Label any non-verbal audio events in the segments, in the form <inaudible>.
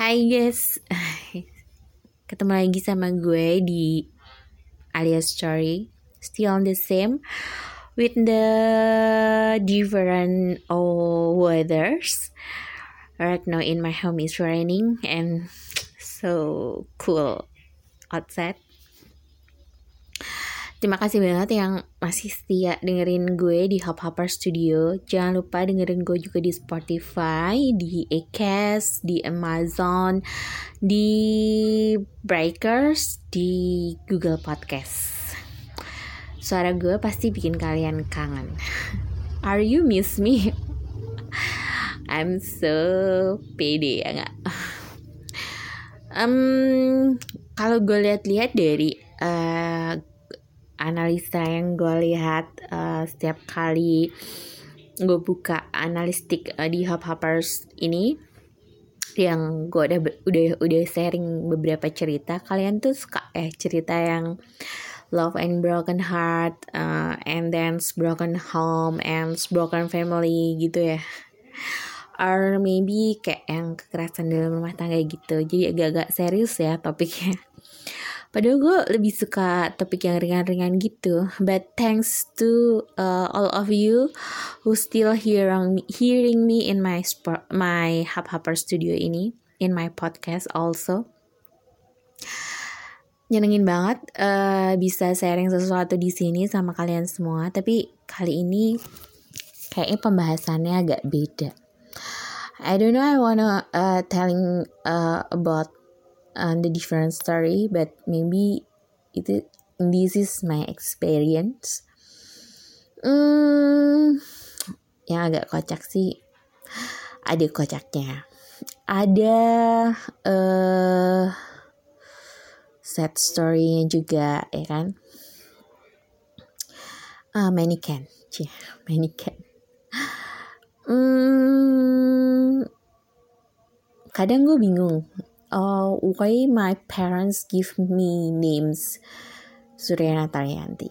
Hai guys, <laughs> ketemu lagi sama gue di alias story, still on the same with the different oh, weathers. Right now in my home is raining and so cool outside. Terima kasih banget yang masih setia dengerin gue di Hop Hopper Studio. Jangan lupa dengerin gue juga di Spotify, di Acast, di Amazon, di Breakers, di Google Podcast. Suara gue pasti bikin kalian kangen. <laughs> Are you miss me? <laughs> I'm so pede ya nggak? <laughs> Um, kalau gue lihat-lihat dari uh, analisa yang gue lihat uh, setiap kali gue buka analistik uh, di Hub Hoppers ini yang gue udah udah udah sharing beberapa cerita kalian tuh suka eh cerita yang love and broken heart uh, and then broken home and broken family gitu ya. Or maybe kayak yang kekerasan dalam rumah tangga gitu. Jadi agak-agak serius ya topiknya Padahal gue lebih suka topik yang ringan-ringan gitu. But thanks to uh, all of you who still hearing hearing me in my my Hub Hopper studio ini, in my podcast also. Nyenengin banget uh, bisa sharing sesuatu di sini sama kalian semua. Tapi kali ini kayaknya pembahasannya agak beda. I don't know I wanna uh, telling uh, about uh, the different story but maybe itu this is my experience. Hmm, yang agak kocak sih. Ada kocaknya. Ada uh, sad story juga ya kan? Uh, mannequin. Cie mannequin. Hmm, kadang gue bingung uh, why my parents give me names Surya Natalianti.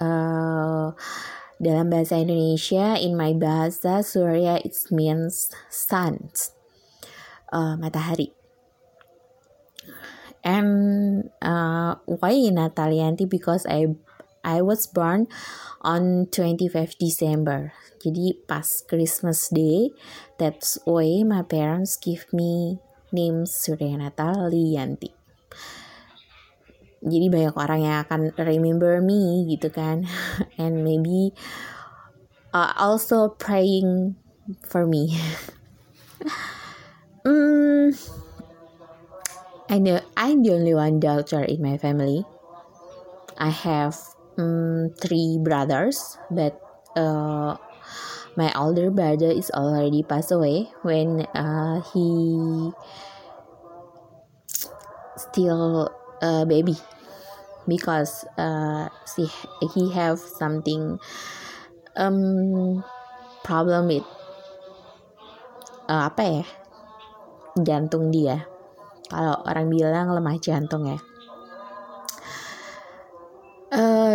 Uh, dalam bahasa Indonesia, in my bahasa Surya it means sun, uh, matahari. And uh, why Natalianti? Because I I was born on 25 December. Jadi pas Christmas Day, that's why my parents give me name Surya Natal Lianti. Jadi banyak orang yang akan remember me gitu kan. <laughs> And maybe uh, also praying for me. <laughs> mm, I know I'm the only one daughter in my family. I have um, three brothers, but uh, my older brother is already passed away when uh, he still a baby because uh, see, he have something um problem with uh, apa ya? Jantung dia. Kalau orang bilang lemah jantung ya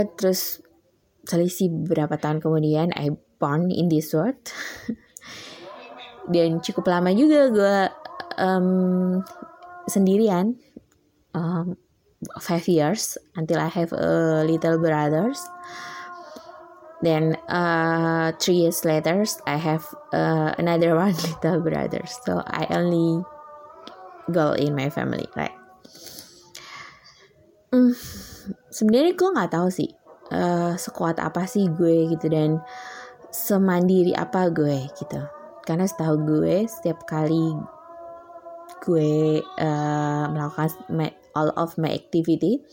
terus selisih beberapa tahun kemudian I born in this world. <laughs> Dan cukup lama juga gue um, sendirian um, five years until I have a little brothers. Then uh, three years later I have uh, another <laughs> one little brother. So I only girl in my family right mm, sebenarnya gue nggak tahu sih uh, sekuat apa sih gue gitu dan semandiri apa gue gitu. Karena setahu gue setiap kali gue uh, melakukan my, all of my activity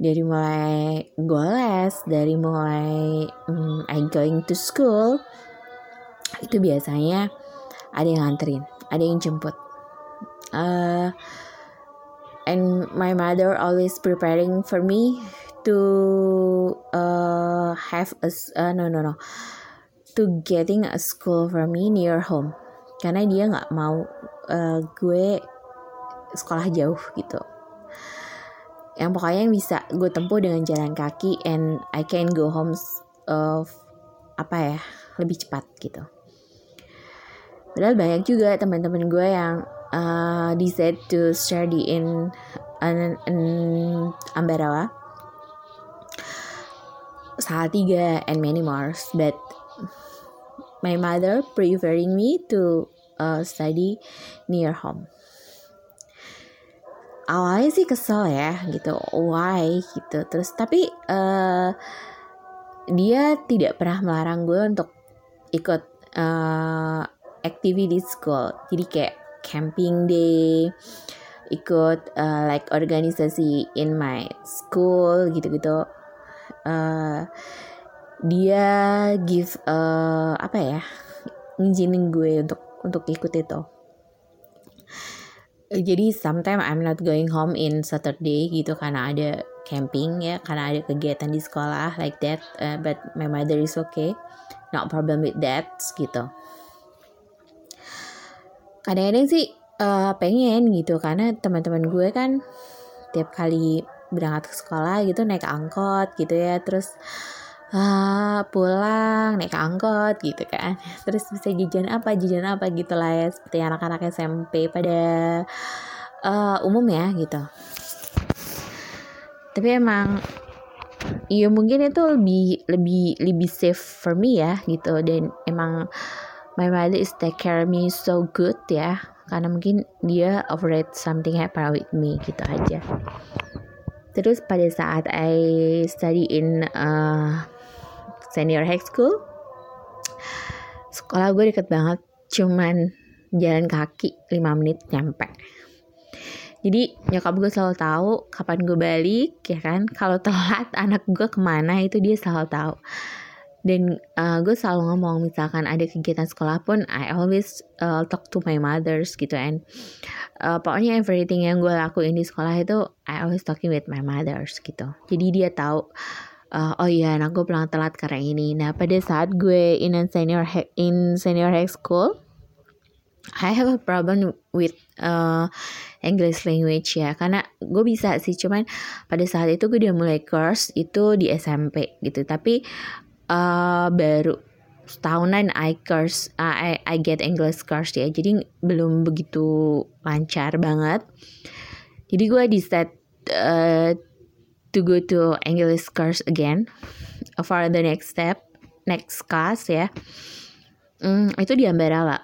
dari mulai gue dari mulai um, I going to school itu biasanya ada yang nganterin ada yang jemput. Uh, and my mother always preparing for me to uh, have a uh, no no no. To getting a school for me near home. Karena dia nggak mau uh, gue sekolah jauh gitu. Yang pokoknya yang bisa gue tempuh dengan jalan kaki and I can go home of apa ya lebih cepat gitu. Padahal banyak juga teman-teman gue yang uh, decide to study in an, an Ambarawa Salatiga and many more but my mother preferring me to uh, study near home. Awalnya sih kesel ya gitu. Why gitu. Terus tapi uh, dia tidak pernah melarang gue untuk ikut uh, activity school. Jadi kayak camping day ikut uh, like organisasi in my school gitu-gitu. Uh, dia give uh, apa ya ngizinin gue untuk untuk ikut itu. Jadi sometimes I'm not going home in Saturday gitu karena ada camping ya karena ada kegiatan di sekolah like that uh, but my mother is okay. Not problem with that gitu kadang-kadang sih uh, pengen gitu. Karena teman-teman gue kan tiap kali berangkat ke sekolah gitu naik angkot gitu ya. Terus uh, pulang naik angkot gitu kan. Terus bisa jajan apa jajan apa gitu lah ya. Seperti anak-anak SMP pada uh, umum ya gitu. Tapi emang ya mungkin itu lebih lebih lebih safe for me ya gitu. Dan emang my mother is take care me so good ya. Karena mungkin dia afraid something happen with me gitu aja. Terus pada saat I study in uh, senior high school sekolah gue deket banget cuman jalan kaki 5 menit nyampe. Jadi nyokap gue selalu tahu kapan gue balik ya kan? Kalau telat <laughs> anak gue ke mana itu dia selalu tahu dan uh, gue selalu ngomong misalkan ada kegiatan sekolah pun I always uh, talk to my mothers gitu and uh, pokoknya everything yang gue lakuin di sekolah itu I always talking with my mothers gitu. Jadi dia tahu uh, oh iya anak gue pulang telat karena ini. Nah pada saat gue in senior in senior high school I have a problem with uh, English language ya. Karena gue bisa sih cuman pada saat itu gue udah mulai course itu di SMP gitu. Tapi uh, baru setahunan I course uh, I, I get English course ya. Jadi belum begitu lancar banget. Jadi gue decide uh, to go to English course again for the next step next class ya. Hmm, itu di Ambarala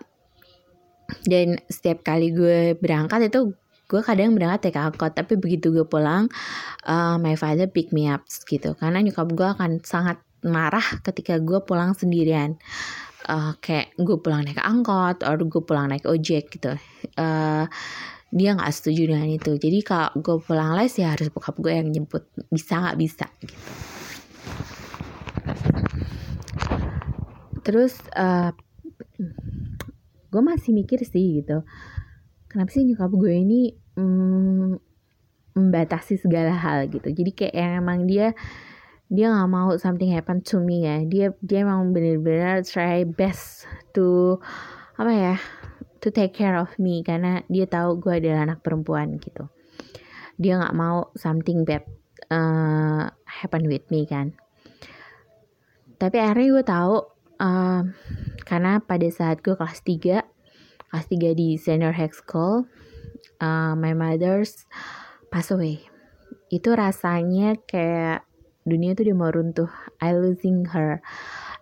dan setiap kali gue berangkat itu gue kadang berangkat take angkot tapi begitu gue pulang uh, my father pick me up gitu. Karena nyokap gue akan sangat marah ketika gue pulang sendirian. Uh, kayak gue pulang naik angkot atau gue pulang naik ojek gitu. Uh, dia nggak setuju dengan itu. Jadi kalau gue pulang les ya harus bokap gue yang jemput. Bisa nggak bisa gitu. Terus uh, gue masih mikir sih gitu. Kenapa sih nyokap gue ini mm, membatasi segala hal gitu. Jadi kayak emang dia dia nggak mau something happen to me ya. Dia dia emang bener-bener try best to apa ya to take care of me. Karena dia tahu gue adalah anak perempuan gitu. Dia nggak mau something bad uh, happen with me kan. Tapi akhirnya gue tahu uh, karena pada saat gue kelas 3 kelas 3 di senior high school uh, my mother's pass away. Itu rasanya kayak dunia tuh dia mau runtuh. I losing her.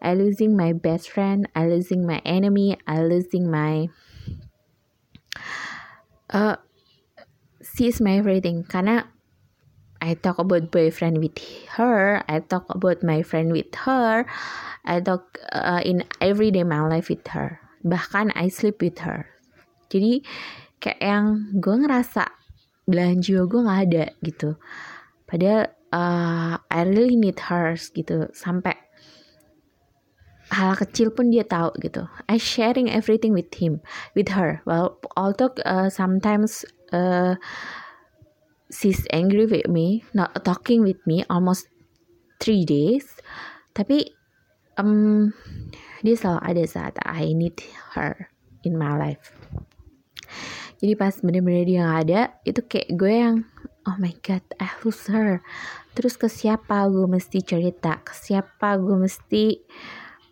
I losing my best friend. I losing my enemy. I losing my uh, she is my everything. Karena I talk about boyfriend with her, I talk about my friend with her, I talk uh, in everyday my life with her. Bahkan I sleep with her. Jadi kayak yang gue ngerasa belahan jiwa gue nggak ada gitu. Padahal uh, I really need her gitu sampai hal kecil pun dia tahu gitu. I sharing everything with him, with her. Well, although uh, sometimes uh, she's angry with me, not talking with me almost three days, tapi um, dia selalu ada saat I need her in my life. Jadi pas bener-bener dia gak ada, itu kayak gue yang oh my god, I lose her. Terus ke siapa gue mesti cerita, ke siapa gue mesti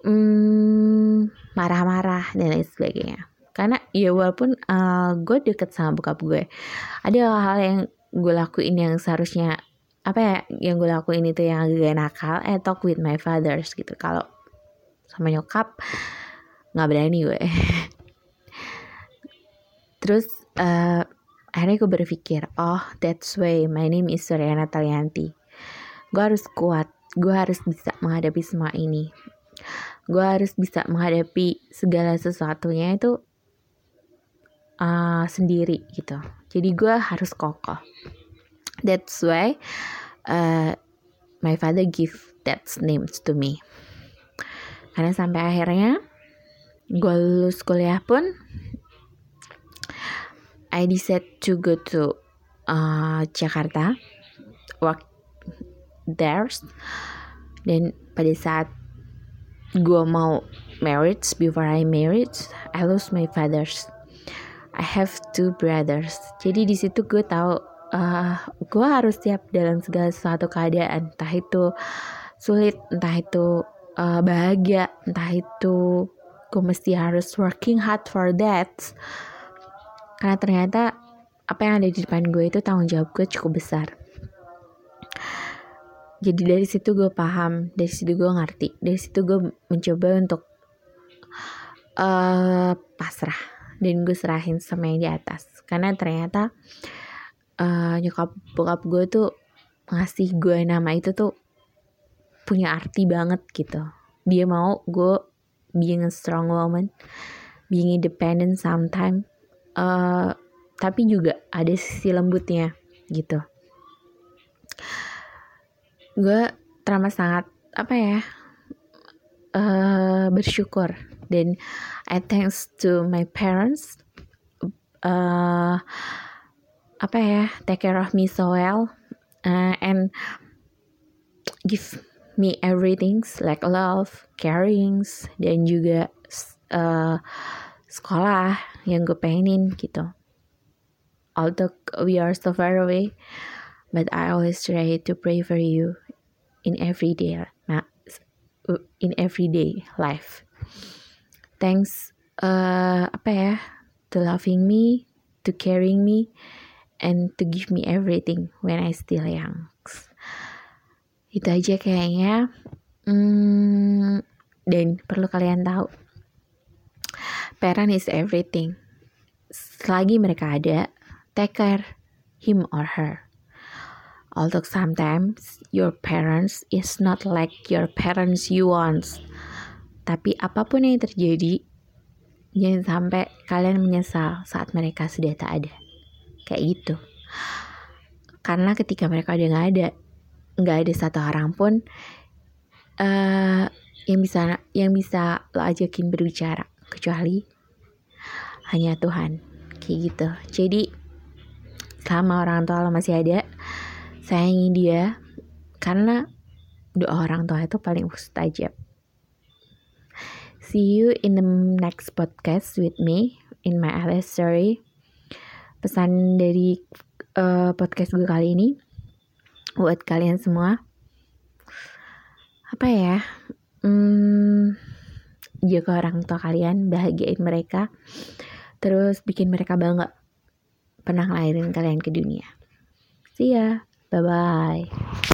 hmm, marah-marah dan lain sebagainya. Karena ya walaupun uh, gue deket sama bokap gue ada hal-hal yang gue lakuin yang seharusnya apa ya yang gue lakuin itu yang agak nakal eh talk with my fathers gitu. Kalau sama nyokap nggak berani gue. <laughs> Terus uh, akhirnya gue berpikir oh that's why my name is Suryana Talianti. Gue harus kuat gue harus bisa menghadapi semua ini. Gue harus bisa menghadapi segala sesuatunya itu uh, sendiri gitu. Jadi gue harus kokoh. That's why uh, my father give that names to me. Karena sampai akhirnya gue lulus kuliah pun I decided to go to uh, Jakarta. Work there. Dan pada saat gue mau marriage before I married I lost my fathers. I have two brothers. Jadi di situ gue tahu uh, gue harus siap dalam segala sesuatu keadaan. Entah itu sulit entah itu uh, bahagia entah itu gue mesti harus working hard for that karena ternyata apa yang ada di depan gue itu tanggung jawab gue cukup besar. Jadi dari situ gue paham dari situ gue ngerti dari situ gue mencoba untuk uh, pasrah dan gue serahin sama yang di atas. Karena ternyata uh, nyokap bokap gue tuh ngasih gue nama itu tuh punya arti banget gitu. Dia mau gue being a strong woman being independent sometime uh, tapi juga ada sisi lembutnya gitu. Gue teramat sangat apa ya uh, bersyukur. Dan I thanks to my parents uh, apa ya take care of me so well uh, and give me everything like love, carings dan juga uh, sekolah yang gue pengenin gitu. Although we are so far away, but I always try to pray for you in everyday in everyday life. Thanks uh, apa ya to loving me, to caring me, and to give me everything when I still young. Itu aja kayaknya. Hmm, dan perlu kalian tahu, parent is everything. Selagi mereka ada, take care him or her. Although sometimes your parents is not like your parents you want. Tapi apa pun yang terjadi, jangan sampai kalian menyesal saat mereka sudah tak ada. Kayak gitu. Karena ketika mereka udah gak ada, nggak ada satu orang pun uh, yang bisa yang bisa lo ajakin berbicara kecuali hanya Tuhan. Kayak gitu. Jadi sama orang tua lo masih ada sayangi dia. Karena doa orang tua itu paling mustajab. See you in the next podcast with me in my LS story. Pesan dari uh, podcast gue kali ini buat kalian semua. Apa ya? Hmm, jaga orang tua kalian bahagiain mereka terus bikin mereka bangga. Pernah ngelahirin kalian ke dunia. See ya. Bye bye.